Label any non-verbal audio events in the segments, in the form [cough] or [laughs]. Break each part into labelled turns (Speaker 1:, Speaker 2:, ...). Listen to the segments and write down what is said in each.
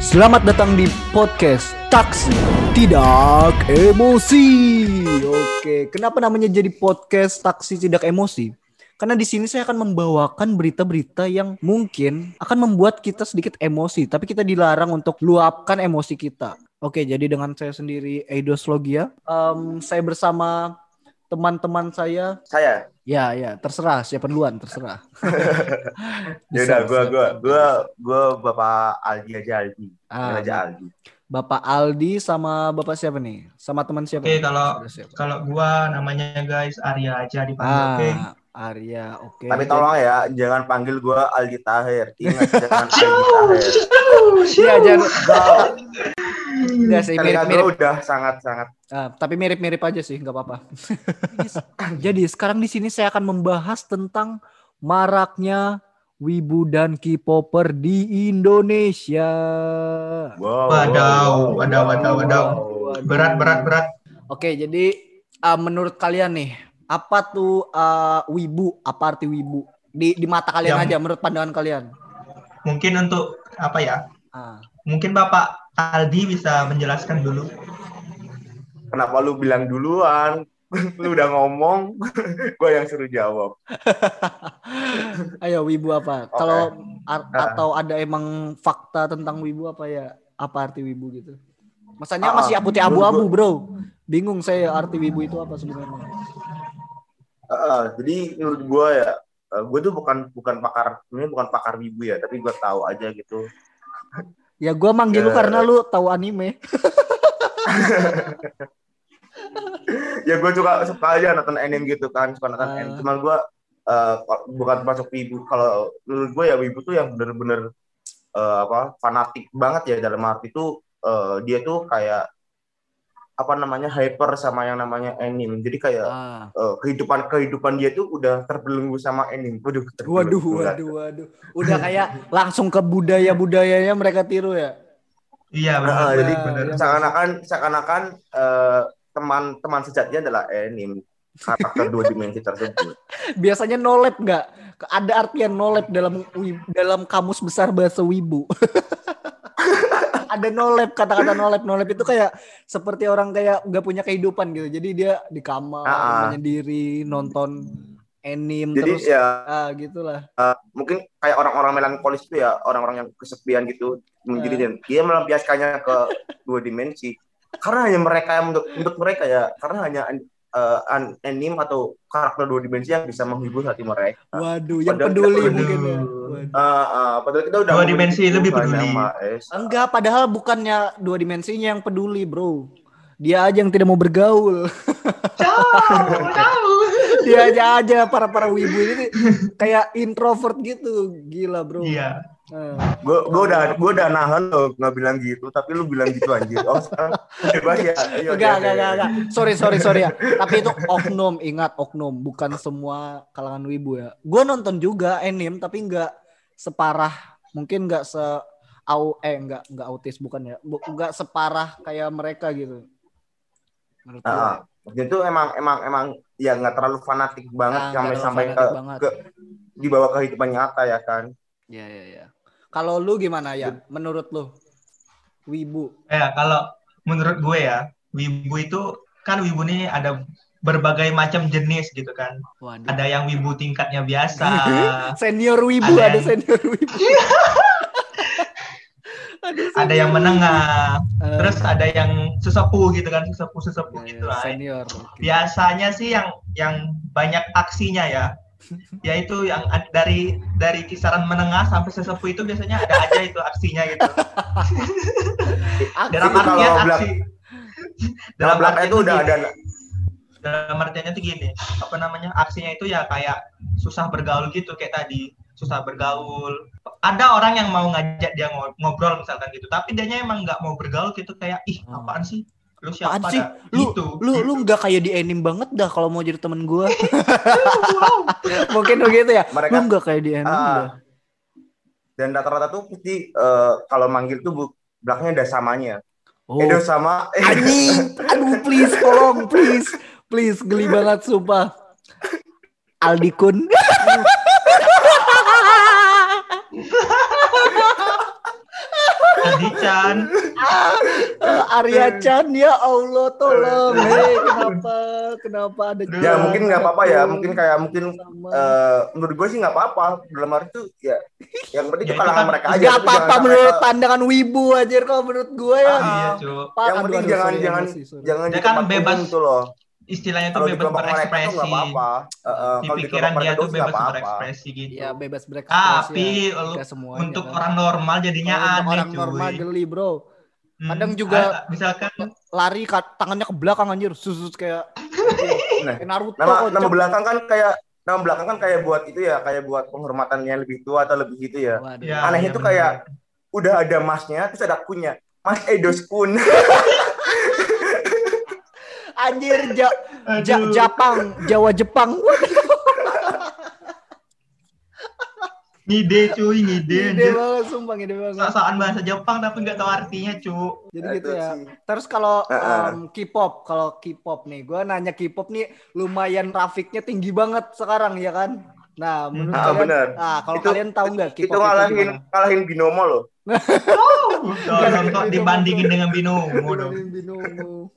Speaker 1: Selamat datang di podcast Taksi Tidak Emosi. Oke, kenapa namanya jadi podcast Taksi Tidak Emosi? Karena di sini saya akan membawakan berita-berita yang mungkin akan membuat kita sedikit emosi, tapi kita dilarang untuk luapkan emosi kita. Oke, jadi dengan saya sendiri Eidos Logia, em, saya bersama teman-teman saya.
Speaker 2: Saya.
Speaker 1: Ya, ya, terserah siapa duluan, terserah. [laughs] [laughs]
Speaker 2: Ya udah gua gua gua gua Bapak Aldi aja Aldi.
Speaker 1: Ah,
Speaker 2: aja Aldi.
Speaker 1: Bapak Aldi sama Bapak siapa nih? Sama teman siapa?
Speaker 3: Oke, kalau-
Speaker 1: siapa?
Speaker 3: Kalau gua namanya guys Arya aja dipanggil, oke?
Speaker 1: Ah, Arya, oke.
Speaker 2: Tapi tolong ya jangan panggil gua Aldi Tahir. Ingat [laughs] jangan Aldi Tahir.
Speaker 1: Iya, jangan. Enggak sih, mirip-mirip.
Speaker 2: udah sangat-sangat
Speaker 1: Ah, tapi mirip-mirip aja sih, nggak apa-apa. Jadi sekarang di sini saya akan membahas tentang maraknya wibu dan K-popper di Indonesia.
Speaker 2: wow.
Speaker 3: Wadaw, wadaw, wadaw, wadaw. Berat, berat, berat.
Speaker 1: Oke, jadi ah, menurut kalian nih, apa tuh ah, wibu? Apa arti wibu? Di di mata kalian
Speaker 3: Yang-
Speaker 1: aja, menurut pandangan kalian.
Speaker 3: Mungkin untuk apa ya?
Speaker 1: Ah.
Speaker 3: Mungkin Bapak Aldi bisa menjelaskan dulu.
Speaker 2: Kenapa lu bilang duluan? [laughs] lu udah ngomong, gua yang suruh jawab. [laughs]
Speaker 1: Ayo wibu apa?
Speaker 2: Oke.
Speaker 1: Kalau ar-
Speaker 2: Ah.
Speaker 1: atau ada emang fakta tentang wibu apa ya? Apa arti wibu gitu? Masanya
Speaker 2: Ah,
Speaker 1: masih putih abu-abu, Bro. Bingung saya arti wibu itu apa sebenarnya.
Speaker 2: Heeh, jadi menurut gua ya, eh, gua tuh bukan bukan pakar, ini bukan pakar wibu ya, tapi gua tahu aja gitu. [laughs]
Speaker 1: Ya gua manggil lu
Speaker 2: Eh.
Speaker 1: karena lu tahu anime. [laughs]
Speaker 2: ya gue juga suka aja nonton anime gitu kan suka nonton anime cuman gue eh, bukan termasuk wibu kalau menurut gue ya wibu tuh yang bener-bener eh, apa fanatik banget ya dalam arti itu eh, dia tuh kayak apa namanya hyper sama yang namanya anime jadi kayak
Speaker 1: Ah.
Speaker 2: eh, kehidupan kehidupan dia tuh udah terbelenggu sama anime waduh terbelenggu.
Speaker 1: Waduh, waduh, waduh. Udah kayak langsung ke budaya-budayanya mereka tiru ya.
Speaker 3: Iya, benar.
Speaker 2: Nah,
Speaker 3: benar,
Speaker 2: jadi
Speaker 3: benar.
Speaker 1: Iya,
Speaker 2: seakan-akan seakan-akan eh, teman-teman sejatinya adalah anime karakter dua dimensi tersebut [laughs]
Speaker 1: Biasanya nolep nggak? Ada artian nolep dalam dalam kamus besar bahasa wibu. [laughs] ada nolep kata-kata nolep nolep itu kayak seperti orang kayak nggak punya kehidupan gitu. Jadi dia di kamar
Speaker 2: ah.
Speaker 1: menyendiri nonton anime
Speaker 2: jadi
Speaker 1: terus
Speaker 2: ya
Speaker 1: ah gitulah.
Speaker 2: mungkin kayak orang-orang melankolis itu ya orang-orang yang kesepian gitu menjadi dan dia melampiaskannya ke dua dimensi. Karena hanya mereka yang menurut, menurut mereka ya karena hanya eh, an- anime atau karakter dua dimensi yang bisa menghibur hati mereka
Speaker 1: waduh yang
Speaker 2: Padahal
Speaker 1: peduli
Speaker 2: kita-
Speaker 1: mungkin ya
Speaker 3: Waduh.
Speaker 2: Eh, eh, padahal kita udah
Speaker 3: Dua dimensi lebih
Speaker 2: Tuhan
Speaker 3: peduli.
Speaker 1: enggak padahal bukannya dua dimensinya yang peduli bro dia aja yang tidak mau bergaul
Speaker 3: Jauh, jauh. [laughs]
Speaker 1: dia aja aja para para wibu ini kayak introvert gitu gila bro
Speaker 3: Iya.
Speaker 1: Eh.
Speaker 2: gue gue udah gue udah nahan lo nggak bilang gitu tapi lu bilang gitu anjir oh sekarang [laughs] bebas ya Ayo,
Speaker 1: Enggak, enggak, enggak, enggak. Sorry, sorry, sorry ya. Tapi itu oknum, ingat oknum, bukan semua kalangan wibu ya. Gue nonton juga anime, tapi enggak separah, mungkin enggak se au eh enggak enggak autis bukan ya. Enggak separah kayak mereka gitu. Menurut gue.
Speaker 2: Ah, itu emang emang emang ya nggak terlalu fanatik banget sampai
Speaker 1: nggak
Speaker 2: sampai
Speaker 1: terlalu
Speaker 2: ke,
Speaker 1: banget.
Speaker 2: ke di bawah kehidupan nyata ya kan
Speaker 1: Iya, iya, iya. Kalau lu gimana ya? Menurut lu? Wibu.
Speaker 3: Ya, kalau menurut gue ya, wibu itu kan wibu ini ada berbagai macam jenis gitu kan.
Speaker 1: Waduh.
Speaker 3: Ada yang wibu tingkatnya biasa, [laughs]
Speaker 1: Senior wibu,
Speaker 3: Ada
Speaker 1: ada,
Speaker 3: yang-
Speaker 1: senior [laughs] wibu. [laughs] ada,
Speaker 3: ada yang menengah,
Speaker 1: Eh,
Speaker 3: terus ada yang sesepuh gitu kan, sesepuh-sesepuh
Speaker 1: ya,
Speaker 3: gitu lah.
Speaker 1: senior.
Speaker 3: Biasanya sih yang yang banyak aksinya ya, yaitu yang ad- dari dari kisaran menengah sampai sesepuh itu biasanya ada aja itu aksinya gitu. [laughs] Dalam
Speaker 2: Itu kalau
Speaker 3: artian
Speaker 2: belak-
Speaker 3: aksi. [laughs]
Speaker 2: dalam
Speaker 3: artian
Speaker 2: itu udah
Speaker 3: gini,
Speaker 2: ada
Speaker 3: dalam artiannya tuh gini apa namanya aksinya itu ya kayak susah bergaul gitu kayak tadi susah bergaul ada orang yang mau ngajak dia ngo- ngobrol misalkan gitu tapi dianya emang nggak mau bergaul gitu kayak ih
Speaker 1: Hmm.
Speaker 3: apaan sih lu siapa
Speaker 1: Apaan sih? Lu
Speaker 3: gitu
Speaker 1: lu lu nggak kayak di anime banget dah kalau mau jadi temen gua. [laughs] Mungkin begitu ya.
Speaker 2: Mereka-
Speaker 1: lu nggak kayak di anime dah.
Speaker 2: dan rata-rata tuh pasti eh, kalau manggil tuh bu- belakangnya ada samanya
Speaker 1: Oh.
Speaker 2: Edo sama eh, [laughs]
Speaker 1: Anjing, aduh please tolong please, please geli banget sumpah. Aldi Kun. [laughs]
Speaker 3: Adi Chan.
Speaker 1: Eh, Arya Chan ya Allah tolong. Hei, kenapa? Kenapa ada
Speaker 2: Ya mungkin nggak apa-apa ya, mungkin kayak mungkin eh, menurut gue sih nggak apa-apa dalam arti itu ya yang penting
Speaker 3: Ya,
Speaker 2: itu
Speaker 3: kan
Speaker 2: mereka aja.
Speaker 1: Gak
Speaker 2: tapi
Speaker 1: apa-apa
Speaker 2: jangan
Speaker 1: menurut
Speaker 2: sampai-
Speaker 1: pandangan wibu aja kalau menurut gue ya.
Speaker 2: Ah,
Speaker 3: Iya,
Speaker 2: yang penting jangan jangan jangan di
Speaker 3: kan
Speaker 2: tempat
Speaker 3: bebas
Speaker 2: umum tuh loh.
Speaker 3: Istilahnya tuh
Speaker 2: Kalau
Speaker 3: bebas
Speaker 2: tuh
Speaker 3: berekspresi.
Speaker 2: apa-apa. Eh,
Speaker 3: Di pikiran dia tuh bebas
Speaker 2: apa-apa.
Speaker 3: berekspresi gitu.
Speaker 1: Ya bebas berekspresi.
Speaker 3: Tapi
Speaker 1: ya.
Speaker 3: lu-
Speaker 1: semuanya,
Speaker 3: Untuk
Speaker 1: kan.
Speaker 3: orang normal jadinya
Speaker 1: Kalau
Speaker 3: aneh,
Speaker 1: orang
Speaker 3: cuy.
Speaker 1: normal geli bro.
Speaker 3: Hmm,
Speaker 1: kadang juga-
Speaker 3: ah, misalkan
Speaker 1: Lari tangannya ke belakang anjir, susus kayak
Speaker 2: Nah, [laughs]
Speaker 1: kayak Naruto.
Speaker 2: nama nama belakang kan kayak nama belakang kan kayak buat itu ya, kayak buat penghormatannya lebih tua atau lebih gitu ya.
Speaker 1: Waduh.
Speaker 3: Ya,
Speaker 2: Anehnya
Speaker 3: iya,
Speaker 2: tuh
Speaker 3: bener.
Speaker 2: kayak udah ada masnya terus ada kunnya. Mas Edos Kun. [laughs]
Speaker 1: Anjir, ja, ja. Japang, Jawa Jepang.
Speaker 3: ngide cuy, ngide. Anjir.
Speaker 1: banget, sumpah gede banget.
Speaker 3: Sok-sokan bahasa Jepang tapi nggak tahu artinya, cu.
Speaker 1: Jadi
Speaker 2: Nah,
Speaker 1: gitu
Speaker 2: itu
Speaker 1: ya.
Speaker 2: sih.
Speaker 1: Terus kalau em, K-pop, kalau K-pop nih, gue nanya K-pop nih lumayan trafiknya tinggi banget sekarang ya kan? Nah, menurut
Speaker 2: Ah,
Speaker 1: kalian,
Speaker 2: benar.
Speaker 1: ah kalau
Speaker 2: Itu-
Speaker 1: kalian tahu nggak K-pop
Speaker 2: Itu ngalahin ngalahin binomo loh. [laughs]
Speaker 3: Kok dibandingin dengan binomo dong.
Speaker 1: Binomo.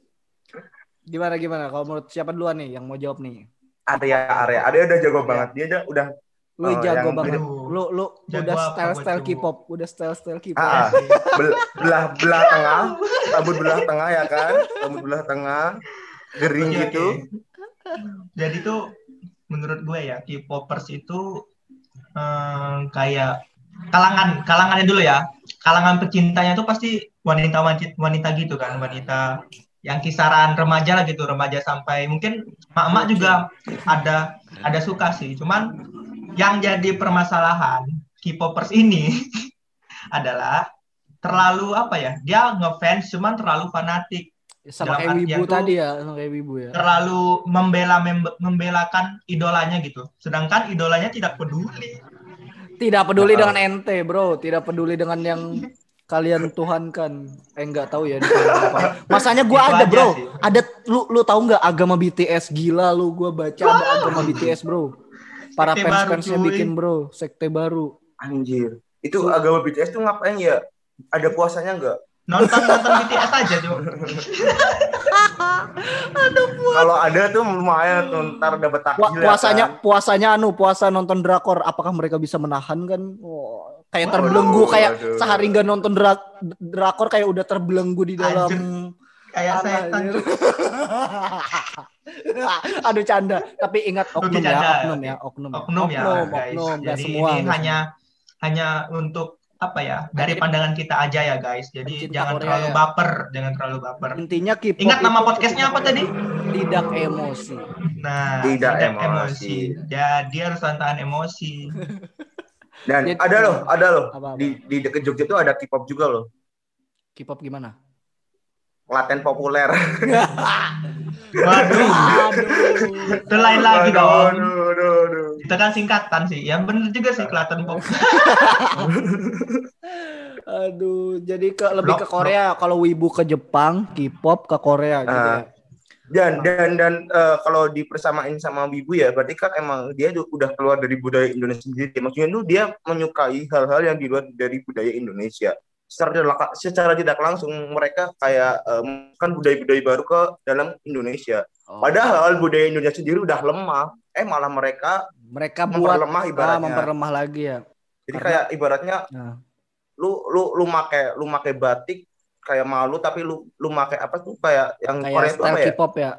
Speaker 1: Gimana gimana? Kalau menurut siapa duluan nih yang mau jawab nih?
Speaker 2: Area area area udah jago banget. Dia udah udah
Speaker 1: Lu
Speaker 2: Oh,
Speaker 1: jago
Speaker 2: yang
Speaker 1: banget. Lu lu
Speaker 3: Jago
Speaker 1: udah
Speaker 3: apa
Speaker 1: style style
Speaker 3: buat cowok?
Speaker 1: K-pop, udah style style K-pop.
Speaker 2: Ah, bel- belah belah tengah, rambut belah tengah ya kan, rambut belah tengah, gering
Speaker 3: Oke,
Speaker 2: gitu.
Speaker 3: oke. Jadi tuh menurut gue ya K-popers itu eh, kayak kalangan kalangannya dulu ya. Kalangan pecintanya tuh pasti wanita wanita wanita gitu kan, wanita yang kisaran remaja lah gitu, remaja sampai mungkin mak-mak juga ada ada suka sih. Cuman yang jadi permasalahan K-popers ini [laughs] adalah terlalu apa ya? Dia ngefans cuman terlalu fanatik
Speaker 1: Sama
Speaker 3: Dalam
Speaker 1: kayak wibu tadi ya, sama kayak wibu ya.
Speaker 3: terlalu membela membe- membelakan idolanya gitu. Sedangkan idolanya tidak peduli.
Speaker 1: Tidak peduli
Speaker 2: Nah,
Speaker 1: dengan ente, bro. Tidak peduli dengan yang [laughs] kalian tuhankan. Eh nggak tahu ya. di kalian apa. [laughs] Masanya gua
Speaker 3: Itu
Speaker 1: ada, bro.
Speaker 3: sih.
Speaker 1: Ada lu lu tahu nggak agama BTS gila lu gua baca ada agama BTS, bro. Para
Speaker 3: Sekte
Speaker 1: fans-fansnya
Speaker 3: cuy.
Speaker 1: bikin, bro, sekte baru.
Speaker 2: Anjir. Itu agama BTS tuh ngapain ya? Ada puasanya nggak?
Speaker 3: Nonton nonton BTS aja tuh. [laughs]
Speaker 2: Kalau ada tuh lumayan tuh ntar dapat takjil ya
Speaker 1: puasanya
Speaker 2: kan?
Speaker 1: puasanya anu, puasa nonton drakor. Apakah mereka bisa menahan kan? Oh, kayak
Speaker 2: Waduh,
Speaker 1: terbelenggu kayak
Speaker 2: waduh.
Speaker 1: sehari nggak nonton dra- drakor kayak udah terbelenggu di dalam
Speaker 3: Kayak
Speaker 1: Tanah,
Speaker 3: setan.
Speaker 1: anjir. [laughs] Aduh canda, tapi ingat oknum ya, oknum ya, oknum. ya.
Speaker 3: Oknum ya,
Speaker 1: oknum,
Speaker 3: guys.
Speaker 1: oknum,
Speaker 3: Jadi
Speaker 1: semua.
Speaker 3: ini
Speaker 1: nggak
Speaker 3: hanya hanya untuk apa ya? Dari
Speaker 1: Jadi-
Speaker 3: pandangan kita aja ya, guys. Jadi
Speaker 1: Pencinta
Speaker 3: jangan
Speaker 1: Korea
Speaker 3: terlalu
Speaker 1: ya.
Speaker 3: baper, jangan terlalu baper.
Speaker 1: Intinya K-pop
Speaker 3: Ingat nama podcastnya apa tadi?
Speaker 1: Tidak emosi.
Speaker 3: Nah,
Speaker 2: Tidak emosi.
Speaker 3: Jadi harus tahan emosi. [laughs]
Speaker 2: Dan
Speaker 1: Jadi-
Speaker 2: ada loh, ada loh.
Speaker 1: Apa-apa?
Speaker 2: Di di deket Jogja tuh ada K-pop juga loh.
Speaker 1: K-pop gimana?
Speaker 2: Klaten populer. [laughs]
Speaker 3: Waduh,
Speaker 1: Aduh.
Speaker 3: itu lain lagi
Speaker 2: Aduh,
Speaker 3: dong. Itu kan singkatan sih. Ya bener juga sih Klaten Pop. [laughs]
Speaker 1: Aduh, jadi ke lebih
Speaker 3: Blok,
Speaker 1: ke Korea. Kalau wibu ke Jepang, K-pop ke Korea gitu
Speaker 2: Ah.
Speaker 1: ya.
Speaker 2: Dan dan dan eh, kalau dipersamain sama Wibu ya, berarti kan emang dia udah keluar dari budaya Indonesia sendiri. Maksudnya tuh dia menyukai hal-hal yang di luar dari budaya Indonesia. Secara tidak, secara tidak langsung mereka kayak em, kan budaya-budaya baru ke dalam Indonesia.
Speaker 1: Oh.
Speaker 2: Padahal budaya Indonesia sendiri udah lemah. Eh malah mereka
Speaker 1: mereka buat
Speaker 2: memperlemah
Speaker 1: ah,
Speaker 2: ibaratnya.
Speaker 1: memperlemah lagi ya.
Speaker 2: Jadi
Speaker 1: karena-
Speaker 2: kayak ibaratnya
Speaker 1: Nah.
Speaker 2: lu lu lu make lu make batik kayak malu tapi lu lu make apa tuh kayak yang Korea
Speaker 1: Kayak
Speaker 2: itu
Speaker 1: style
Speaker 2: apa ya?
Speaker 1: K-pop ya.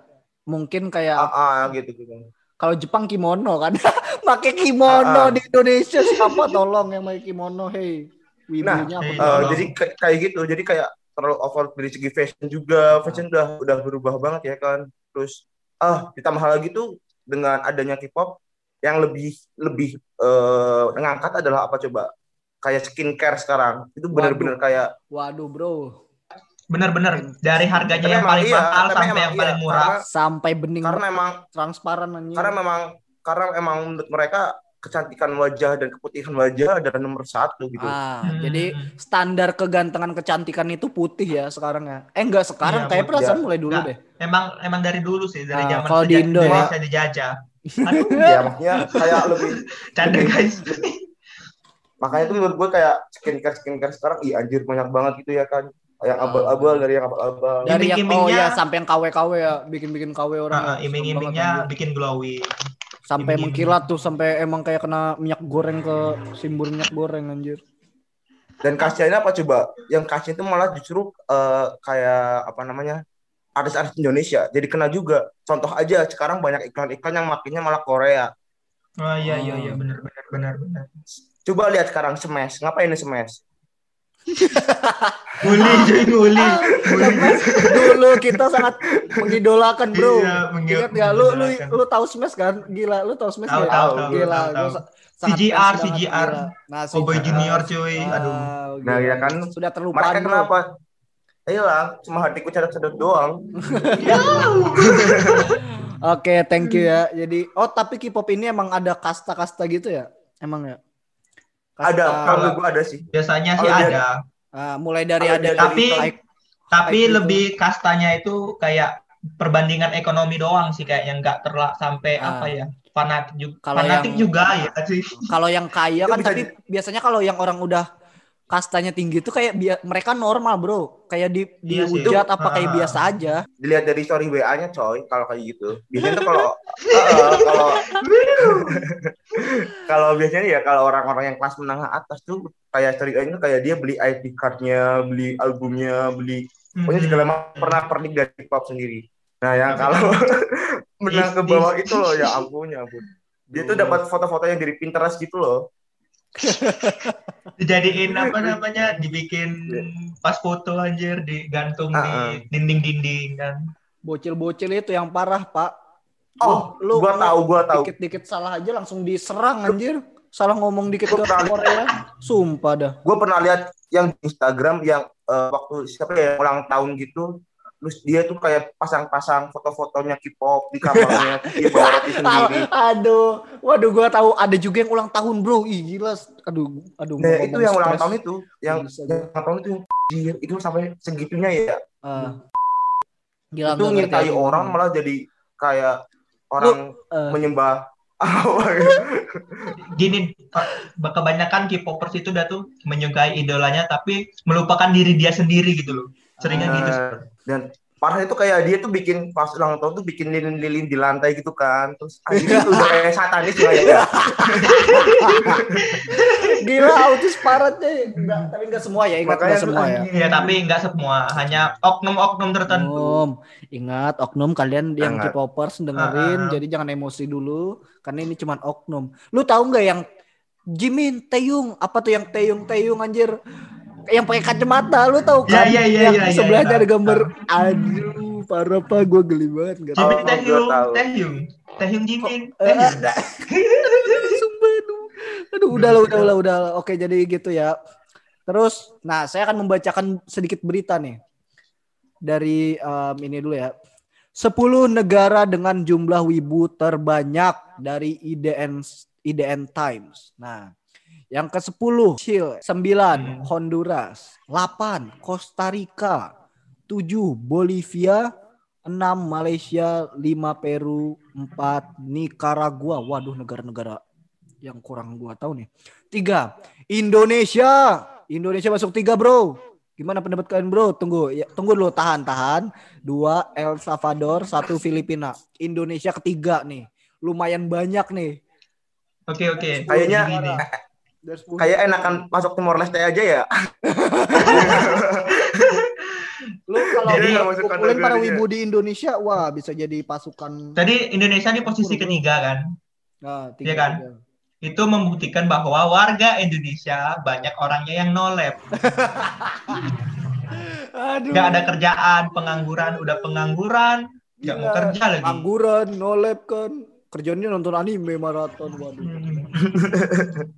Speaker 1: Mungkin kayak
Speaker 2: Ah, ah, gitu gitu.
Speaker 1: kalau Jepang kimono kan. [laughs] pakai kimono
Speaker 2: Ah, ah.
Speaker 1: di Indonesia siapa tolong yang pakai kimono, hey. Wibunya
Speaker 3: Nah,
Speaker 1: tolong?
Speaker 2: jadi kayak kayak gitu jadi kayak terlalu over dari segi fashion juga fashion udah udah berubah banget ya kan terus ah ditambah lagi tuh dengan adanya K-pop yang lebih lebih eh ngangkat adalah apa coba kayak skincare sekarang itu benar-benar kayak
Speaker 1: Waduh, Bro.
Speaker 3: Bener-bener dari harganya yang paling
Speaker 2: iya,
Speaker 3: mahal sampai
Speaker 2: emang
Speaker 3: yang
Speaker 2: iya,
Speaker 3: paling murah.
Speaker 2: karena-
Speaker 1: Sampai bening
Speaker 2: karena emang
Speaker 1: transparan anjing.
Speaker 2: karena memang karena emang menurut mereka kecantikan wajah dan keputihan wajah adalah nomor satu gitu
Speaker 1: Ah,
Speaker 3: Hmm.
Speaker 1: jadi standar kegantengan kecantikan itu putih ya sekarang ya. Eh enggak sekarang
Speaker 3: Iya,
Speaker 1: kayak
Speaker 3: putih.
Speaker 1: perasaan mulai dulu
Speaker 3: Nggak.
Speaker 1: deh.
Speaker 3: Emang emang dari dulu sih dari
Speaker 1: Ah,
Speaker 3: zaman
Speaker 1: kalau di Indo ya.
Speaker 3: Indonesia dijajah. [laughs] Aduh,
Speaker 2: ya maksudnya kayak lebih [laughs]
Speaker 3: canda guys.
Speaker 2: makanya tuh menurut gue kayak skincare skincare sekarang iya anjir banyak banget gitu ya kan yang
Speaker 1: Ah.
Speaker 2: abal-abal dari yang abal-abal
Speaker 1: Dari yang oh ya sampai yang KW-KW ya, bikin-bikin KW orang. Ya.
Speaker 3: iming-imingnya bikin glowing.
Speaker 1: Sampai mengkilat tuh sampai emang kayak kena minyak goreng ke simbol minyak goreng anjir.
Speaker 2: dan kasihannya apa coba? Yang kasihan itu malah justru eh, kayak apa namanya artis-artis Indonesia. Jadi kena juga. Contoh aja sekarang banyak iklan-iklan yang makinnya malah Korea.
Speaker 3: Oh iya iya iya.
Speaker 1: Ah.
Speaker 3: benar benar benar benar.
Speaker 2: coba lihat sekarang smash. Ngapain ini smash
Speaker 3: Bully cuy bully.
Speaker 1: Dulu kita sangat mengidolakan, Bro.
Speaker 3: Iya,
Speaker 1: Ingat gak lu lu lu tahu Smash kan? Gila, lu tahu Smash
Speaker 3: Tahu tahu
Speaker 2: Tahu,
Speaker 3: tahu.
Speaker 1: Gila,
Speaker 3: tahu, tahu. CGR, CGR.
Speaker 1: Nah,
Speaker 3: Cowboy. Junior cuy. Aduh.
Speaker 2: Nah, ya kan.
Speaker 1: Sudah terlupa.
Speaker 2: mereka kenapa Ayolah, cuma hatiku cadot-cadot doang. [laughs]
Speaker 1: Oke, thank you ya. Jadi, oh tapi K-pop ini emang ada kasta-kasta gitu ya? Emang ya?
Speaker 2: Ada, kalau gue ada sih.
Speaker 3: Biasanya sih
Speaker 2: Oh,
Speaker 3: ada.
Speaker 1: Ah, mulai dari ada
Speaker 2: dia-
Speaker 3: Tapi
Speaker 1: dari
Speaker 3: tapi
Speaker 1: gitu.
Speaker 3: lebih kastanya itu kayak perbandingan ekonomi doang sih kayak yang nggak terlak sampai
Speaker 1: Ah.
Speaker 3: apa ya fanatik juga
Speaker 1: Kalau
Speaker 3: fanatik
Speaker 1: yang-
Speaker 3: juga ya sih [laughs]
Speaker 1: kalau yang kaya
Speaker 2: Itu
Speaker 1: kan tapi biasanya kalau yang orang udah kastanya tinggi itu kayak bia- mereka normal, Bro. Kayak di
Speaker 3: Iya
Speaker 1: dihujat apa kayak
Speaker 3: Ah.
Speaker 1: biasa aja.
Speaker 2: Dilihat dari story WA-nya coy, kalau kayak gitu. Biasanya tuh kalau Heeh, [laughs] kalau [laughs] kalau biasanya ya kalau orang-orang yang kelas menengah atas tuh kayak story WA-nya tuh kayak dia beli ID card-nya, beli albumnya, beli pokoknya
Speaker 3: Hmm.
Speaker 2: segala macam pernah pernik dari pop sendiri. Nah, yang kalau [laughs] menang ke bawah itu loh ya ampun ya ampun. Dia tuh dapat foto-foto yang dari Pinterest gitu loh. [laughs]
Speaker 3: dijadiin apa namanya dibikin pas foto anjir digantung
Speaker 2: Ah,
Speaker 3: di
Speaker 2: ah.
Speaker 3: dinding-dinding kan
Speaker 1: Bocil-bocil itu yang parah, Pak.
Speaker 2: Oh,
Speaker 1: Lu-
Speaker 2: gua tahu, gua tahu.
Speaker 1: Dikit-dikit salah aja langsung diserang anjir. Salah ngomong dikit ke
Speaker 2: Gua
Speaker 1: Korea. Sumpah dah.
Speaker 2: gue pernah lihat yang di Instagram yang eh, waktu siapa ya ulang tahun gitu terus dia tuh kayak pasang-pasang foto-fotonya K-pop di kamarnya [laughs] dia bawa roti sendiri
Speaker 1: Aduh, waduh gua tahu ada juga yang ulang tahun, Bro. Ih, gila. Aduh, aduh.
Speaker 2: nah itu yang ulang
Speaker 1: stres.
Speaker 2: tahun itu yang yang ulang tahun itu anjir, itu sampai segitunya ya
Speaker 1: Ah. Gila,
Speaker 2: itu ngintai orang malah jadi kayak orang
Speaker 1: Eh,
Speaker 2: menyembah [laughs]
Speaker 3: gini kebanyakan K-popers itu udah tuh menyukai idolanya tapi melupakan diri dia sendiri gitu loh seringnya gitu
Speaker 2: Nah, dan parah itu kayak dia tuh bikin pas ulang tahun tuh bikin lilin-lilin di lantai gitu kan terus anjir itu udah kayak satanis lah ya
Speaker 1: Gila autis paratnya. Enggak, tapi enggak semua ya, ingat enggak
Speaker 2: tuh
Speaker 1: semua ya.
Speaker 2: anjing.
Speaker 3: ya tapi nggak semua hanya oknum-oknum tertentu
Speaker 1: Oknum. Ingat oknum kalian yang. K-popers dengerin,
Speaker 3: Ah, ah.
Speaker 1: jadi jangan emosi dulu karena ini cuman oknum. Lu tahu nggak yang Jimin Taeyong apa tuh yang Taeyong Taeyong anjir yang pakai kacamata lu tahu
Speaker 3: Ya,
Speaker 1: kan
Speaker 3: ya, ya,
Speaker 1: yang
Speaker 3: ya, ya,
Speaker 1: sebelahnya
Speaker 3: ya.
Speaker 1: ada gambar aduh parah pak gue geli banget nggak tahu
Speaker 3: Taehyung
Speaker 2: gua tahu.
Speaker 3: Taehyung Taehyung Jimin.
Speaker 1: Sumpah aduh. Aduh, udah lah, udah lah, udah. Oke, jadi gitu ya. Terus, nah saya akan membacakan sedikit berita nih. Dari em, ini dulu ya. 10 negara dengan jumlah wibu terbanyak dari IDN IDN Times. Nah, yang ke-10 Chile, 9
Speaker 3: Hmm.
Speaker 1: Honduras, 8 Costa Rica, 7 Bolivia, 6 Malaysia, 5 Peru, 4 Nicaragua. Waduh, negara-negara yang kurang gua tahu nih. 3 Indonesia. Indonesia masuk 3, Bro. Gimana pendapat kalian, Bro? Tunggu, ya, tunggu dulu, tahan, tahan. 2 El Salvador, 1 Filipina. Indonesia ketiga nih. Lumayan banyak nih.
Speaker 3: Oke oke.
Speaker 2: Kayaknya-
Speaker 3: Gini.
Speaker 1: Dari 10
Speaker 2: kayak enakan masuk Timor Leste aja ya [laughs]
Speaker 1: Lu kalau kumpulin para wibu di Indonesia, wah bisa jadi pasukan.
Speaker 3: Tadi Indonesia ini posisi ketiga kan.
Speaker 1: Nah,
Speaker 3: Iya kan? Itu membuktikan bahwa warga Indonesia banyak orangnya yang nolep. [laughs]
Speaker 1: Aduh.
Speaker 3: Gak ada kerjaan, pengangguran, udah pengangguran, gak mau
Speaker 1: Gila.
Speaker 3: kerja lagi.
Speaker 1: Angguran, nolep kan. Kerjanya nonton anime maraton, waduh.
Speaker 3: Hmm.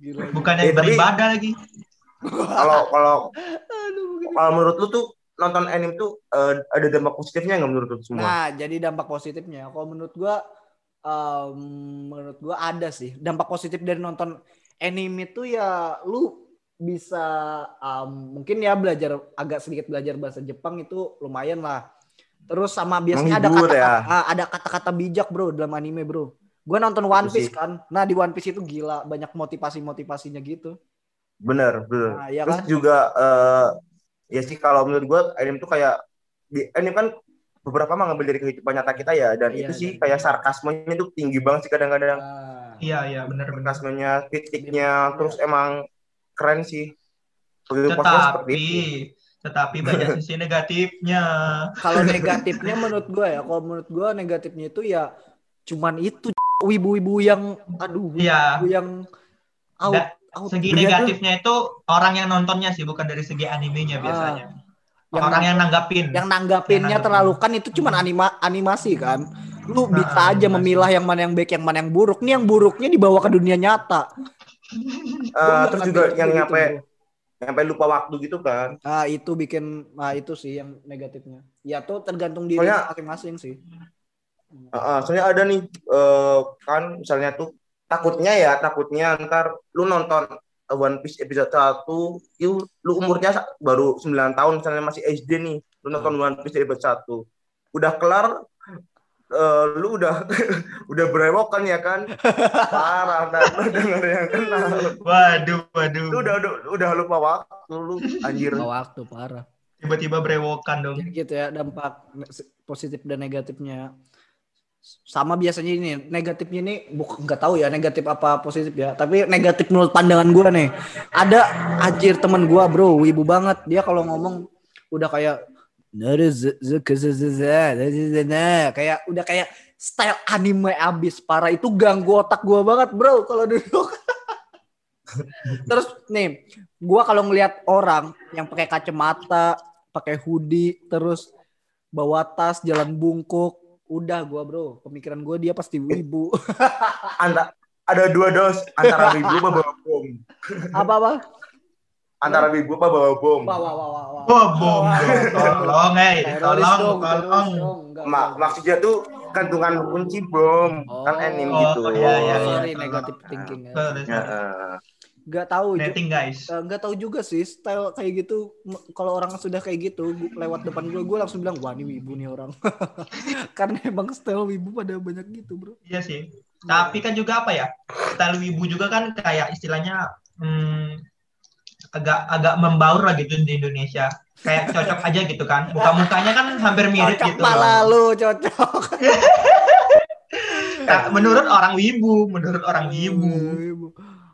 Speaker 1: Gila.
Speaker 3: Bukannya
Speaker 2: Eh, tapi-
Speaker 3: beribadah lagi.
Speaker 2: kalau kalau kalau menurut lu tuh nonton anime tuh eh, ada dampak positifnya nggak menurut lu semua
Speaker 1: Nah, jadi dampak positifnya. Kalau menurut gua, em, menurut gua ada sih. Dampak positif dari nonton anime tuh ya, lu bisa em, mungkin ya belajar agak sedikit belajar bahasa Jepang itu lumayan lah. Terus sama biasanya ada
Speaker 2: Menghibur
Speaker 1: kata
Speaker 2: ya.
Speaker 1: ada kata-kata bijak bro dalam anime bro. Gua nonton One
Speaker 2: Itu.
Speaker 1: Piece kan. Nah di One Piece itu gila banyak motivasi-motivasinya gitu.
Speaker 2: bener bener
Speaker 1: Nah, ya
Speaker 2: terus
Speaker 1: kan?
Speaker 2: juga eh ya sih kalau menurut gue anime tuh kayak di anime kan beberapa mah ngambil dari kehidupan nyata kita ya dan
Speaker 1: Iya,
Speaker 2: itu sih
Speaker 1: iya.
Speaker 2: kayak sarkasmenya tuh tinggi banget sih kadang-kadang
Speaker 1: Ah.
Speaker 3: Iya iya benar benar.
Speaker 2: sarkasmenya kritiknya terus emang keren sih begitu posnya seperti
Speaker 3: Tetapi
Speaker 2: itu
Speaker 3: tetapi banyak sisi [laughs] negatifnya.
Speaker 1: Kalau negatifnya menurut gue ya, kalau menurut gue negatifnya itu ya cuman itu wibu-wibu yang aduh,
Speaker 3: Iya.
Speaker 1: wibu yang out,
Speaker 3: Nggak,
Speaker 1: out.
Speaker 3: Segi
Speaker 2: tuh-
Speaker 3: negatifnya itu orang yang nontonnya sih bukan dari segi animenya biasanya.
Speaker 1: Yang
Speaker 3: orang yang nanggapin.
Speaker 1: yang nanggapinnya
Speaker 3: Yang
Speaker 1: terlalu kan itu cuman anima animasi kan. Lu
Speaker 3: Nah,
Speaker 1: bisa aja
Speaker 3: animasi.
Speaker 1: memilah yang mana yang baik, yang mana yang buruk. Nih yang buruknya dibawa ke dunia nyata.
Speaker 2: Eh, terus juga
Speaker 1: Gitu,
Speaker 2: yang
Speaker 1: gitu,
Speaker 2: nyampe
Speaker 1: bro.
Speaker 2: nyampe lupa waktu gitu kan
Speaker 1: Ah itu bikin, nah itu sih yang negatifnya. Ya tuh tergantung diri masing-masing sih.
Speaker 2: Heeh, soalnya ada nih eh, kan misalnya tuh takutnya ya takutnya ntar lu nonton One Piece episode 1 itu lu umurnya baru 9 tahun misalnya masih SD nih lu nonton One Piece episode 1 udah kelar eh, lu udah [laughs] udah berewokan ya kan parah dan lu ada yang kenal
Speaker 3: Waduh, waduh.
Speaker 2: lu udah udah, udah lupa waktu lu anjir
Speaker 1: Nggak waktu parah.
Speaker 3: Tiba-tiba berewokan dong.
Speaker 1: Jadi gitu ya dampak positif dan negatifnya. Sama biasanya ini negatifnya ini buk nggak tahu ya negatif apa positif ya. Tapi negatif menurut pandangan gua nih. Ada anjir teman gua bro, wibu banget. Dia kalau ngomong udah kayak kayak udah kayak style anime abis parah itu ganggu otak gua banget bro kalau duduk. [laughs] Terus nih, gua kalau ngelihat orang yang pakai kacamata, pakai hoodie, terus bawa tas, jalan bungkuk, udah gua bro, pemikiran gua dia pasti wibu. [laughs]
Speaker 2: Anta- ada dua dos antara wibu apa bawa bom
Speaker 1: apa apa?
Speaker 2: antara wibu apa bawa bom
Speaker 1: wah. wah. Wah,
Speaker 3: bom. Tolong, eh. Tolong, tolong.
Speaker 1: teroris dong. Enggak,
Speaker 2: Ma
Speaker 1: enggak.
Speaker 2: maksudnya tuh gantungan kunci bom kan
Speaker 1: Oh.
Speaker 2: anime
Speaker 3: Oh,
Speaker 2: gitu
Speaker 3: iya, iya,
Speaker 1: Oh,
Speaker 3: iya.
Speaker 1: sorry negatif thinking ya.
Speaker 3: Sorry,
Speaker 2: Ya,
Speaker 3: sorry.
Speaker 2: eh.
Speaker 1: Gak tahu
Speaker 3: Netting guys.
Speaker 1: eh, nggak tahu juga sih style kayak gitu kalau orang sudah kayak gitu lewat depan gue gue langsung bilang wah ini wibu nih orang [laughs] karena emang style wibu pada banyak gitu bro
Speaker 3: Iya sih. Tapi kan juga apa ya? Style wibu juga kan kayak istilahnya hmm, agak agak membaur lah gitu di Indonesia. Kayak cocok aja gitu kan. Muka-mukanya kan hampir mirip
Speaker 1: cocok
Speaker 3: gitu.
Speaker 1: malah lu cocok
Speaker 3: Nah, [laughs] menurut orang wibu, menurut orang wibu.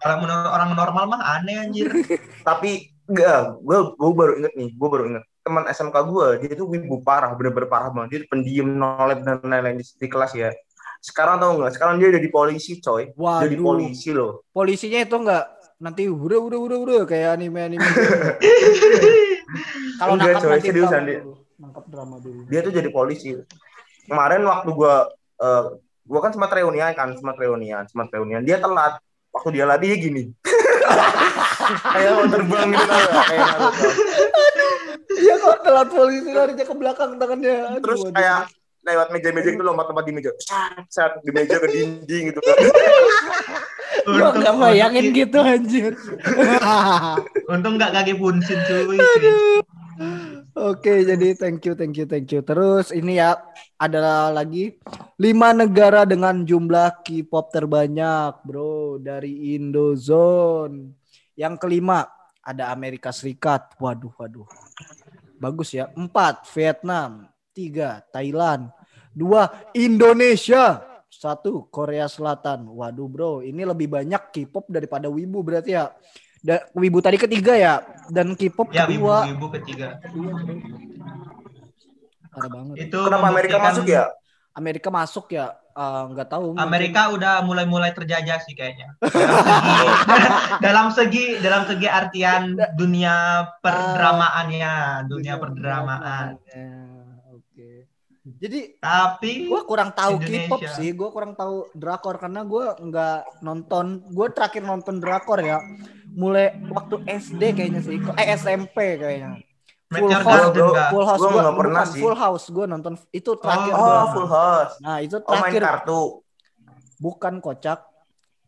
Speaker 3: Kalau menurut orang normal mah aneh anjir. [laughs]
Speaker 2: tapi enggak gue gue baru inget nih gue baru inget teman SMK gue dia tuh wibu parah bener-bener parah banget. Dia pendiam nolep dan lain-lain di, di kelas ya. Sekarang tau nggak? Sekarang dia jadi polisi coy. Jadi
Speaker 1: Waduh.
Speaker 2: polisi loh.
Speaker 1: Polisinya itu enggak nanti udah udah udah udah kayak anime anime. [laughs] Kalau nangkap
Speaker 2: coy,
Speaker 1: nanti
Speaker 2: seriusan
Speaker 1: drama
Speaker 2: dia.
Speaker 1: nangkap drama dulu.
Speaker 2: dia tuh jadi polisi. Kemarin waktu gue eh gue kan sempat reunian kan sempat reunian sempat reunian. Dia telat waktu dia lari dia gini [laughs] kayak mau terbang gitu nggak? kayak Naruto.
Speaker 1: iya kok telat polisi larinya ke belakang tangannya Aduh,
Speaker 2: terus
Speaker 1: aduh.
Speaker 2: kayak lewat meja-meja gitu lompat-lompat di meja sat, di meja ke dinding gitu kan [laughs]
Speaker 1: gua nggak bayangin gitu anjir [laughs]
Speaker 3: Untung nggak kaki punsin cuy.
Speaker 1: Oke, jadi thank you, thank you, thank you. Terus ini ya ada lagi lima negara dengan jumlah K-pop terbanyak, bro, dari Indozone. Yang kelima ada Amerika Serikat. Waduh, waduh. Bagus ya. Empat Vietnam, tiga Thailand, dua Indonesia, satu Korea Selatan. Waduh, bro, ini lebih banyak K-pop daripada Wibu berarti ya. Wibu tadi ketiga ya, dan K-pop
Speaker 3: Ya
Speaker 1: kedua.
Speaker 3: wibu ketiga.
Speaker 1: Parah banget.
Speaker 3: Itu
Speaker 2: kenapa Amerika masuk ya
Speaker 1: Amerika masuk ya eh, nggak tahu. mungkin.
Speaker 3: Amerika udah mulai-mulai terjajah sih kayaknya. [laughs] Dalam segi, dalam segi artian dunia perdramaannya, dunia perdramaan.
Speaker 1: Ya, Oke. Jadi
Speaker 3: Tapi
Speaker 1: gua kurang tahu. K-pop sih. Gua kurang tahu drakor karena gua nggak nonton. Gua terakhir nonton drakor ya. Mulai waktu SD kayaknya sih. Eh SMP kayaknya. Full
Speaker 3: Meteor
Speaker 1: House,
Speaker 3: Garden nggak?
Speaker 1: Full House
Speaker 2: Gua
Speaker 1: gua,
Speaker 2: nggak pernah sih.
Speaker 1: Full House gua nonton itu terakhir.
Speaker 3: Oh,
Speaker 1: gua.
Speaker 2: oh full house
Speaker 1: Nah, itu
Speaker 2: oh main
Speaker 1: terakhir
Speaker 2: kartu
Speaker 1: bukan kocak.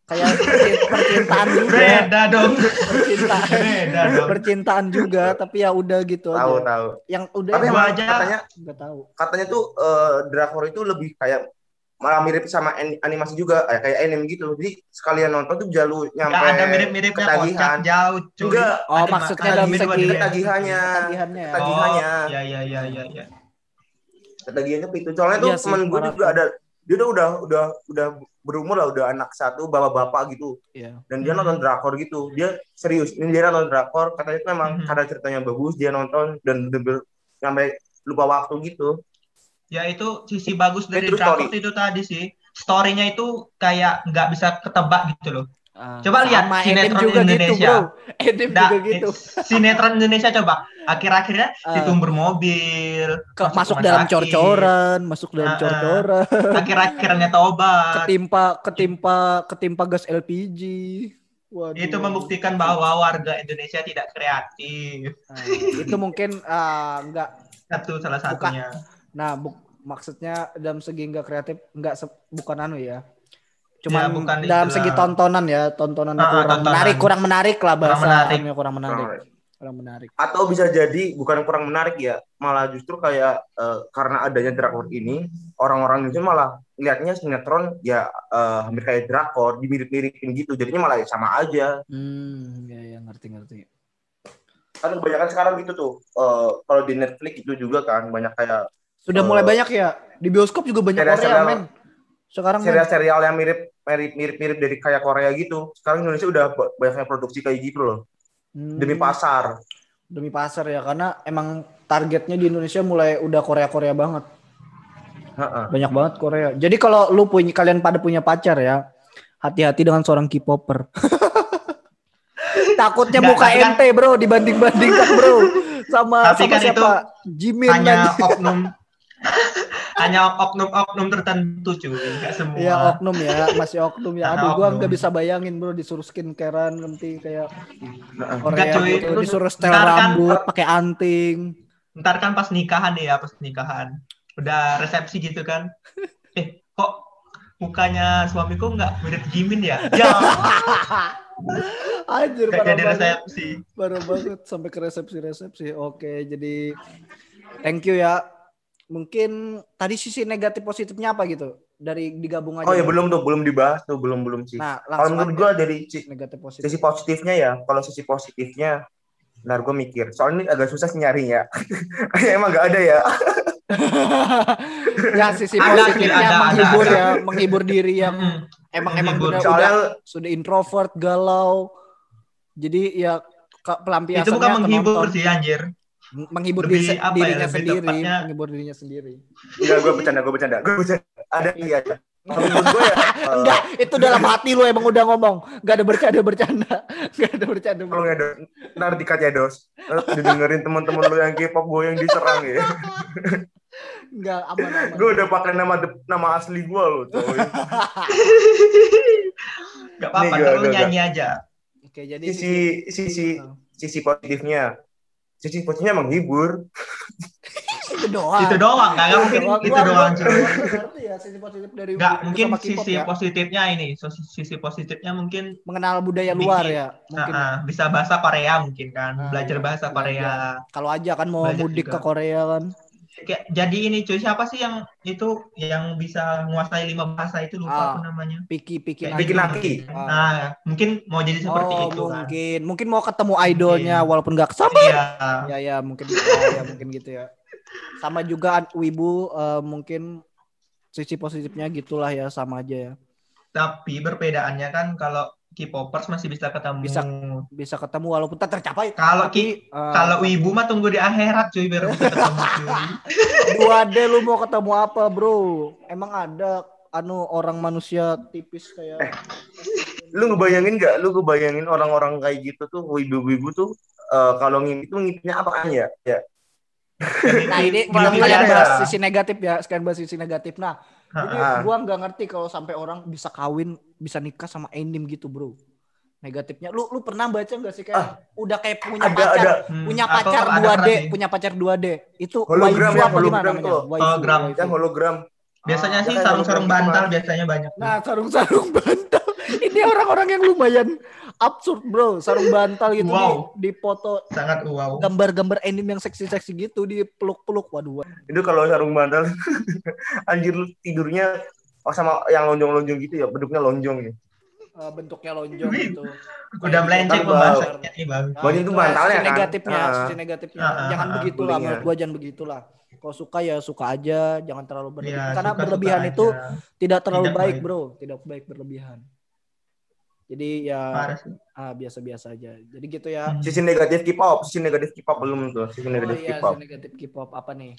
Speaker 1: Kayak percin- [laughs] percintaan juga.
Speaker 3: Beda dong.
Speaker 1: Percintaan.
Speaker 3: Beda dong.
Speaker 1: percintaan juga tapi ya udah gitu
Speaker 2: tahu
Speaker 1: aja
Speaker 2: tahu
Speaker 1: yang udah
Speaker 2: tapi emang
Speaker 3: aja-
Speaker 2: katanya
Speaker 1: nggak tahu
Speaker 2: katanya tuh eh, drakor itu lebih kayak malah mirip sama an- animasi juga eh, kayak anime gitu jadi sekalian nonton tuh bisa lu nyampe
Speaker 3: Nggak ada mirip-miripnya
Speaker 2: ketagihan.
Speaker 3: kocak jauh cuy.
Speaker 2: enggak
Speaker 1: Oh,
Speaker 3: Ada
Speaker 1: maksudnya
Speaker 3: ada
Speaker 1: dalam
Speaker 3: mirip
Speaker 1: segi
Speaker 2: ketagihannya
Speaker 1: Ketagihannya ya.
Speaker 2: ketagihannya.
Speaker 3: Oh, ya ya ya ya ya.
Speaker 2: ketagihannya itu soalnya tuh
Speaker 1: Iya sih,
Speaker 2: temen gue juga
Speaker 1: tuh.
Speaker 2: ada dia tuh udah udah udah berumur lah udah anak satu bapak-bapak gitu
Speaker 1: Iya.
Speaker 2: dan dia
Speaker 3: Hmm.
Speaker 2: nonton drakor gitu dia serius ini dia nonton drakor katanya itu memang
Speaker 3: Hmm.
Speaker 2: karena ceritanya bagus dia nonton dan bener sampai lupa waktu gitu
Speaker 3: Ya itu sisi bagus dari
Speaker 2: story.
Speaker 3: itu tadi sih. Story-nya itu kayak nggak bisa ketebak gitu loh.
Speaker 1: Ah,
Speaker 3: Coba lihat sinetron
Speaker 1: juga
Speaker 3: Indonesia.
Speaker 1: gitu, bro. Edim
Speaker 3: Nah,
Speaker 1: juga gitu. [laughs]
Speaker 3: sinetron Indonesia coba. Akhir-akhirnya
Speaker 1: Ah.
Speaker 3: ditumber mobil,
Speaker 1: Ke- masuk
Speaker 3: rumah
Speaker 1: dalam cor-coran, masuk dalam
Speaker 3: ah.
Speaker 1: cor-coran, [laughs]
Speaker 3: Akhir-akhirnya tobat.
Speaker 1: ketimpa ketimpa ketimpa gas LPG. Waduh.
Speaker 3: Itu membuktikan bahwa warga Indonesia tidak kreatif.
Speaker 1: Nah, itu mungkin ah, enggak
Speaker 3: Satu salah satunya.
Speaker 1: Nah, bu- maksudnya dalam segi nggak kreatif, nggak se- bukan anu ya.
Speaker 3: Ya,
Speaker 1: Cuma
Speaker 3: bukan
Speaker 1: dalam segi tontonan ya, tontonan
Speaker 3: Ah, ah,
Speaker 1: kurang
Speaker 3: tontonan.
Speaker 1: menarik, kurang menarik lah bahasa
Speaker 3: menarik.
Speaker 1: anunya, kurang menarik, kurang menarik.
Speaker 2: atau bisa jadi bukan kurang menarik ya malah justru kayak eh, karena adanya drakor ini orang-orang Indonesia malah lihatnya sinetron ya eh, hampir kayak drakor dimirip-miripin gitu jadinya malah ya sama aja
Speaker 1: Hmm, ya ya ngerti ngerti.
Speaker 2: kan kebanyakan sekarang gitu tuh eh, kalau di Netflix itu juga kan banyak kayak
Speaker 1: Sudah
Speaker 2: Eh,
Speaker 1: mulai banyak ya. Di bioskop juga banyak Korea,
Speaker 2: serial-serial-
Speaker 1: men. Sekarang
Speaker 2: serial-serial yang mirip mirip mirip mirip dari kayak Korea gitu sekarang Indonesia udah ba- banyaknya produksi kayak gitu loh
Speaker 1: Hmm,
Speaker 2: demi pasar
Speaker 1: demi pasar ya karena emang targetnya di Indonesia mulai udah Korea-Korea banget.
Speaker 2: Heeh.
Speaker 1: Banyak banget Korea. Jadi kalau lu punya kalian pada punya pacar ya, hati-hati dengan seorang K-popper. [laughs] Takutnya
Speaker 3: Nggak,
Speaker 1: muka
Speaker 3: tapi kan-
Speaker 1: ente bro dibanding-bandingkan bro [laughs] sama
Speaker 3: Tapi
Speaker 1: sama
Speaker 3: kan
Speaker 1: siapa? Jimin
Speaker 3: Hanya
Speaker 1: aja.
Speaker 3: oknum [laughs] [laughs] hanya oknum-oknum tertentu cuy, nggak semua.
Speaker 1: Iya oknum ya, masih oknum ya. Aduh gua nggak bisa bayangin bro disuruh skincarean nanti kayak. Korea
Speaker 3: Enggak, cuy.
Speaker 1: gitu. disuruh setel
Speaker 3: Ntar kan-
Speaker 1: rambut, pakai anting.
Speaker 3: Ntar kan pas nikahan deh ya, pas nikahan. Udah resepsi gitu kan. [laughs] Eh, kok mukanya suamiku nggak mirip Jimin ya? Ya, [laughs]
Speaker 1: Anjir parah
Speaker 3: jadi resepsi.
Speaker 1: Parah banget sampai ke resepsi-resepsi. Oke, jadi thank you ya. Mungkin tadi sisi negatif positifnya apa gitu? Dari digabung aja.
Speaker 2: oh ya belum tuh belum dibahas tuh belum belum sih
Speaker 1: Nah,
Speaker 2: kalau menurut gue dari si-
Speaker 1: negatif positif.
Speaker 2: sisi positifnya ya kalau sisi positifnya Ntar gue mikir, soalnya ini agak susah sih nyarinya. Kayak [laughs] emang gak ada ya. [laughs]
Speaker 1: ya sisi
Speaker 3: Ada,
Speaker 1: positifnya
Speaker 3: ada, ada,
Speaker 1: menghibur
Speaker 3: ada.
Speaker 1: ya, menghibur diri yang
Speaker 3: Hmm.
Speaker 1: emang emang udah,
Speaker 2: Soalnya
Speaker 1: udah sudah introvert, galau. Jadi ya pelampiasannya
Speaker 3: Itu bukan menghibur
Speaker 1: nonton.
Speaker 3: sih anjir.
Speaker 1: Menghibur
Speaker 3: Lebih
Speaker 1: diri,
Speaker 3: apa ya,
Speaker 1: dirinya
Speaker 3: lebih
Speaker 1: sendiri,
Speaker 3: tepatnya-
Speaker 1: menghibur dirinya sendiri.
Speaker 2: enggak gue bercanda, gue bercanda, gue bercanda. Ada iya. ada. Kalau menurut gue ya, [laughs]
Speaker 1: Enggak, itu dalam hati lu emang udah ngomong. Enggak ada bercanda bercanda. Enggak ada bercanda.
Speaker 2: tolong ya dos, ntar dikat ya dos. Ntar didengerin teman-teman lu yang K-pop gue yang diserang ya.
Speaker 1: Enggak aman aman.
Speaker 2: gue udah pakai nama nama asli gue loh, coy.
Speaker 3: Gak apa-apa, lu nyanyi aja.
Speaker 1: Oke, jadi
Speaker 2: Sisi sisi
Speaker 1: Oh.
Speaker 2: sisi positifnya, sisi positifnya menghibur.
Speaker 1: itu [laughs] doang.
Speaker 3: Itu doang, nggak nggak mungkin
Speaker 1: Gua-
Speaker 3: itu doang
Speaker 1: ngerti ya sisi positif dari
Speaker 3: Nggak, mungkin sisi
Speaker 1: ya.
Speaker 3: positifnya ini, sisi positifnya mungkin
Speaker 1: mengenal budaya
Speaker 3: Bikin-
Speaker 1: luar ya. Mungkin
Speaker 3: bisa bahasa Korea mungkin kan,
Speaker 1: Ah,
Speaker 3: belajar bahasa Korea.
Speaker 1: kalau aja kan mau
Speaker 3: Belajar
Speaker 1: mudik
Speaker 3: juga.
Speaker 1: ke Korea kan.
Speaker 3: Kayak, jadi ini cuy, siapa sih yang itu yang bisa menguasai lima bahasa itu lupa
Speaker 1: Ah.
Speaker 3: apa namanya?
Speaker 1: Piki piki
Speaker 3: Kayak
Speaker 2: Piki
Speaker 3: gitu.
Speaker 2: Naki.
Speaker 1: Ah.
Speaker 3: Nah, mungkin mau jadi seperti
Speaker 1: oh,
Speaker 3: itu kan.
Speaker 1: mungkin mungkin mau ketemu idolnya
Speaker 3: Mungkin.
Speaker 1: walaupun nggak kesambet.
Speaker 3: Iya.
Speaker 1: Ya ya mungkin ya, ya, mungkin gitu ya. Sama juga Wibu eh, mungkin sisi positifnya gitulah ya sama aja ya.
Speaker 3: Tapi perbedaannya kan kalau K-popers masih bisa ketemu.
Speaker 1: Bisa. Bisa ketemu walaupun tak tercapai.
Speaker 3: Kalau Ki, kalau Wibu mah tunggu di akhirat cuy biar bisa ketemu cuy. [laughs]
Speaker 1: 2D lu mau ketemu apa, Bro? Emang ada anu orang manusia tipis kayak
Speaker 2: Eh. Lu ngebayangin gak? Lu ngebayangin orang-orang kayak gitu tuh, wibu-wibu tuh, eh, kalau ngimpi tuh ngimpinya apaan ya? Ya,
Speaker 1: Nah ini kita kalian
Speaker 3: ada.
Speaker 1: bahas sisi negatif ya, sekian bahas sisi negatif. Nah, jadi
Speaker 2: Ah.
Speaker 1: gua nggak ngerti kalau sampai orang bisa kawin, bisa nikah sama anime gitu, bro. Negatifnya, lu lu pernah baca nggak sih kayak udah kayak punya
Speaker 2: ada
Speaker 1: pacar,
Speaker 2: ada
Speaker 3: Hmm,
Speaker 1: punya pacar
Speaker 3: ada
Speaker 1: 2D,
Speaker 3: pernah sih.
Speaker 1: punya pacar 2D. Itu
Speaker 2: Hologram ya,
Speaker 1: apa gimana
Speaker 2: hologram tuh.
Speaker 3: Hologram.
Speaker 2: yang hologram.
Speaker 3: Biasanya
Speaker 2: Ah,
Speaker 3: sih sarung-sarung bantal biasanya banyak.
Speaker 1: Nah, sarung-sarung [laughs] bantal. Ini orang-orang yang lumayan absurd, bro. Sarung bantal gitu
Speaker 3: Wow.
Speaker 1: di, di foto
Speaker 3: Sangat wow.
Speaker 1: gambar-gambar anime yang seksi-seksi gitu di peluk-peluk. Waduh,
Speaker 2: Itu kalau sarung bantal, [laughs] anjir tidurnya oh sama yang lonjong-lonjong gitu ya bentuknya lonjong ya
Speaker 1: Eh, bentuknya lonjong gitu.
Speaker 3: Udah melenceng
Speaker 2: Kan,
Speaker 3: pembahasannya nih bang.
Speaker 1: Nah,
Speaker 2: itu bantalnya
Speaker 1: sisi
Speaker 2: kan?
Speaker 1: negatifnya,
Speaker 2: Ah.
Speaker 1: sisi negatifnya.
Speaker 3: Ah,
Speaker 1: jangan
Speaker 3: ah,
Speaker 1: begitulah menurut
Speaker 2: ya.
Speaker 1: gua jangan begitulah. Kalau suka ya suka aja, jangan terlalu berlebihan.
Speaker 3: Iya,
Speaker 1: Karena
Speaker 3: suka-suka
Speaker 1: berlebihan
Speaker 3: aja.
Speaker 1: itu tidak terlalu
Speaker 3: Tidak
Speaker 1: baik,
Speaker 3: baik.
Speaker 1: Bro. Tidak baik berlebihan. Jadi ya ah, biasa-biasa aja. Jadi gitu ya.
Speaker 3: Hmm.
Speaker 2: sisi negatif K-pop sisi negatif K-pop belum tuh sisi
Speaker 1: Oh
Speaker 2: negatif
Speaker 1: iya,
Speaker 2: K-pop
Speaker 1: sisi negatif K-pop apa nih?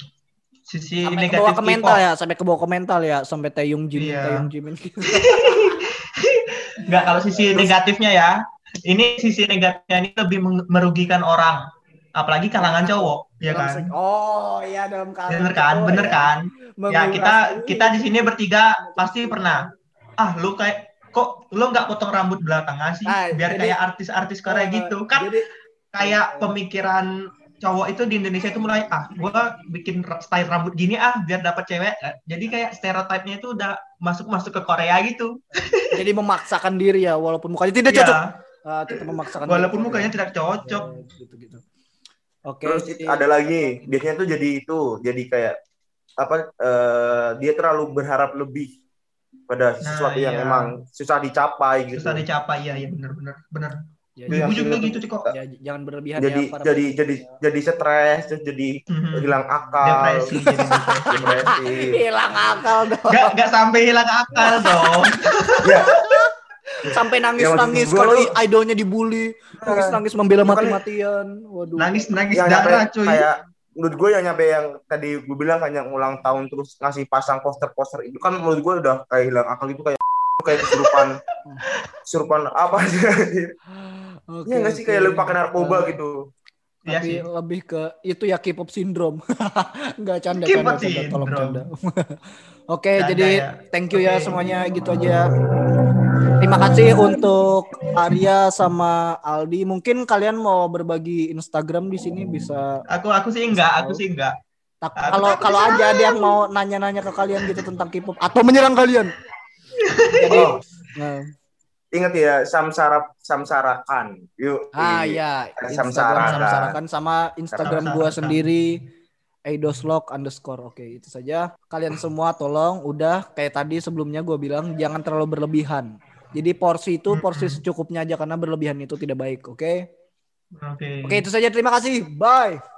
Speaker 3: Sisi
Speaker 1: Sampai ke
Speaker 3: negatif
Speaker 1: bawah ke mental ya, sampai ke bawah ke mental ya, sampai Taeyong Jimin,
Speaker 3: Iya.
Speaker 1: Taeyong Jimin. [laughs]
Speaker 3: Enggak kalau sisi negatifnya ya. Ini sisi negatifnya ini lebih merugikan orang. Apalagi kalangan cowok, ya kan?
Speaker 1: Oh iya dalam kalangan
Speaker 3: Bener kan?
Speaker 1: cowok
Speaker 3: Bener
Speaker 1: ya.
Speaker 3: kan? Ya kita kita di sini bertiga pasti pernah. Ah lu kayak kok lu nggak potong rambut belakangan sih?
Speaker 1: Ah,
Speaker 3: Biar
Speaker 1: jadi-
Speaker 3: kayak artis-artis Korea
Speaker 1: Eh,
Speaker 3: gitu kan?
Speaker 1: Jadi
Speaker 3: Kayak pemikiran cowok itu di Indonesia itu mulai ah gua bikin style rambut gini ah biar dapat cewek. Eh, Jadi kayak stereotipnya itu udah masuk masuk ke Korea gitu.
Speaker 1: jadi memaksakan diri ya walaupun mukanya tidak
Speaker 3: Iya.
Speaker 1: cocok. Ah, tetap memaksakan
Speaker 3: Walaupun
Speaker 1: diri.
Speaker 3: mukanya tidak cocok.
Speaker 1: Ya, gitu-gitu. Oke,
Speaker 2: terus
Speaker 1: jadi-
Speaker 2: ada lagi biasanya tuh jadi itu jadi kayak apa eh, dia terlalu berharap lebih pada sesuatu yang
Speaker 3: iya.
Speaker 2: emang susah dicapai gitu
Speaker 3: Susah dicapai ya, ya bener bener.
Speaker 1: ya,
Speaker 2: Iya, yang
Speaker 3: juga
Speaker 2: sini
Speaker 3: gitu kok.
Speaker 1: ya, jangan berlebihan
Speaker 2: jadi
Speaker 1: ya
Speaker 2: jadi
Speaker 1: pendengar.
Speaker 2: jadi jadi stres terus jadi
Speaker 3: Mhm.
Speaker 2: hilang akal
Speaker 3: Depresi jadi depresi.
Speaker 1: hilang akal dong.
Speaker 3: Gak, gak sampai hilang akal dong. [laughs]
Speaker 2: ya
Speaker 1: Sampai
Speaker 2: Ya,
Speaker 1: nangis-nangis kalau
Speaker 2: lu-
Speaker 1: idolnya dibully, nangis-nangis membela
Speaker 2: Makanya-
Speaker 1: mati-matian. Waduh.
Speaker 3: Nangis nangis
Speaker 2: yang nyampe
Speaker 3: darah cuy.
Speaker 2: kayak menurut gue yang nyampe yang tadi gue bilang kan yang ulang tahun terus ngasih pasang poster-poster itu kan menurut gue udah kayak hilang akal itu kayak [laughs] kayak kesurupan kesurupan apa sih
Speaker 1: Oke,
Speaker 2: Iya nggak sih kayak lu pakai narkoba
Speaker 1: Eh,
Speaker 2: gitu
Speaker 1: Tapi
Speaker 3: sih.
Speaker 1: lebih ke itu ya K-pop syndrome. [laughs] Enggak canda canda tolong canda. [laughs] Oke,
Speaker 3: Canda
Speaker 1: jadi
Speaker 3: ya.
Speaker 1: thank you ya
Speaker 3: Oke.
Speaker 1: semuanya gitu aja. Terima kasih untuk Arya sama Aldi. Mungkin kalian mau berbagi Instagram di sini bisa
Speaker 3: Aku aku sih enggak, aku sih enggak.
Speaker 1: tak-
Speaker 3: Aku
Speaker 1: kalau kalau aja ada yang mau nanya-nanya ke kalian gitu tentang K-pop atau menyerang kalian. Jadi [laughs]
Speaker 2: oh
Speaker 1: nah,
Speaker 2: ingat ya samsara samsarakan yuk
Speaker 1: ah
Speaker 2: iya.
Speaker 1: ya
Speaker 2: Samsara
Speaker 1: Instagram
Speaker 2: kan.
Speaker 1: samsarakan sama Instagram
Speaker 3: Samsara
Speaker 1: gua sendiri eidoslog underscore oke itu saja kalian semua tolong udah kayak tadi sebelumnya gua bilang jangan terlalu berlebihan jadi porsi itu porsi secukupnya aja karena berlebihan itu tidak baik oke?
Speaker 3: Oke.
Speaker 1: oke itu saja. Terima kasih. Bye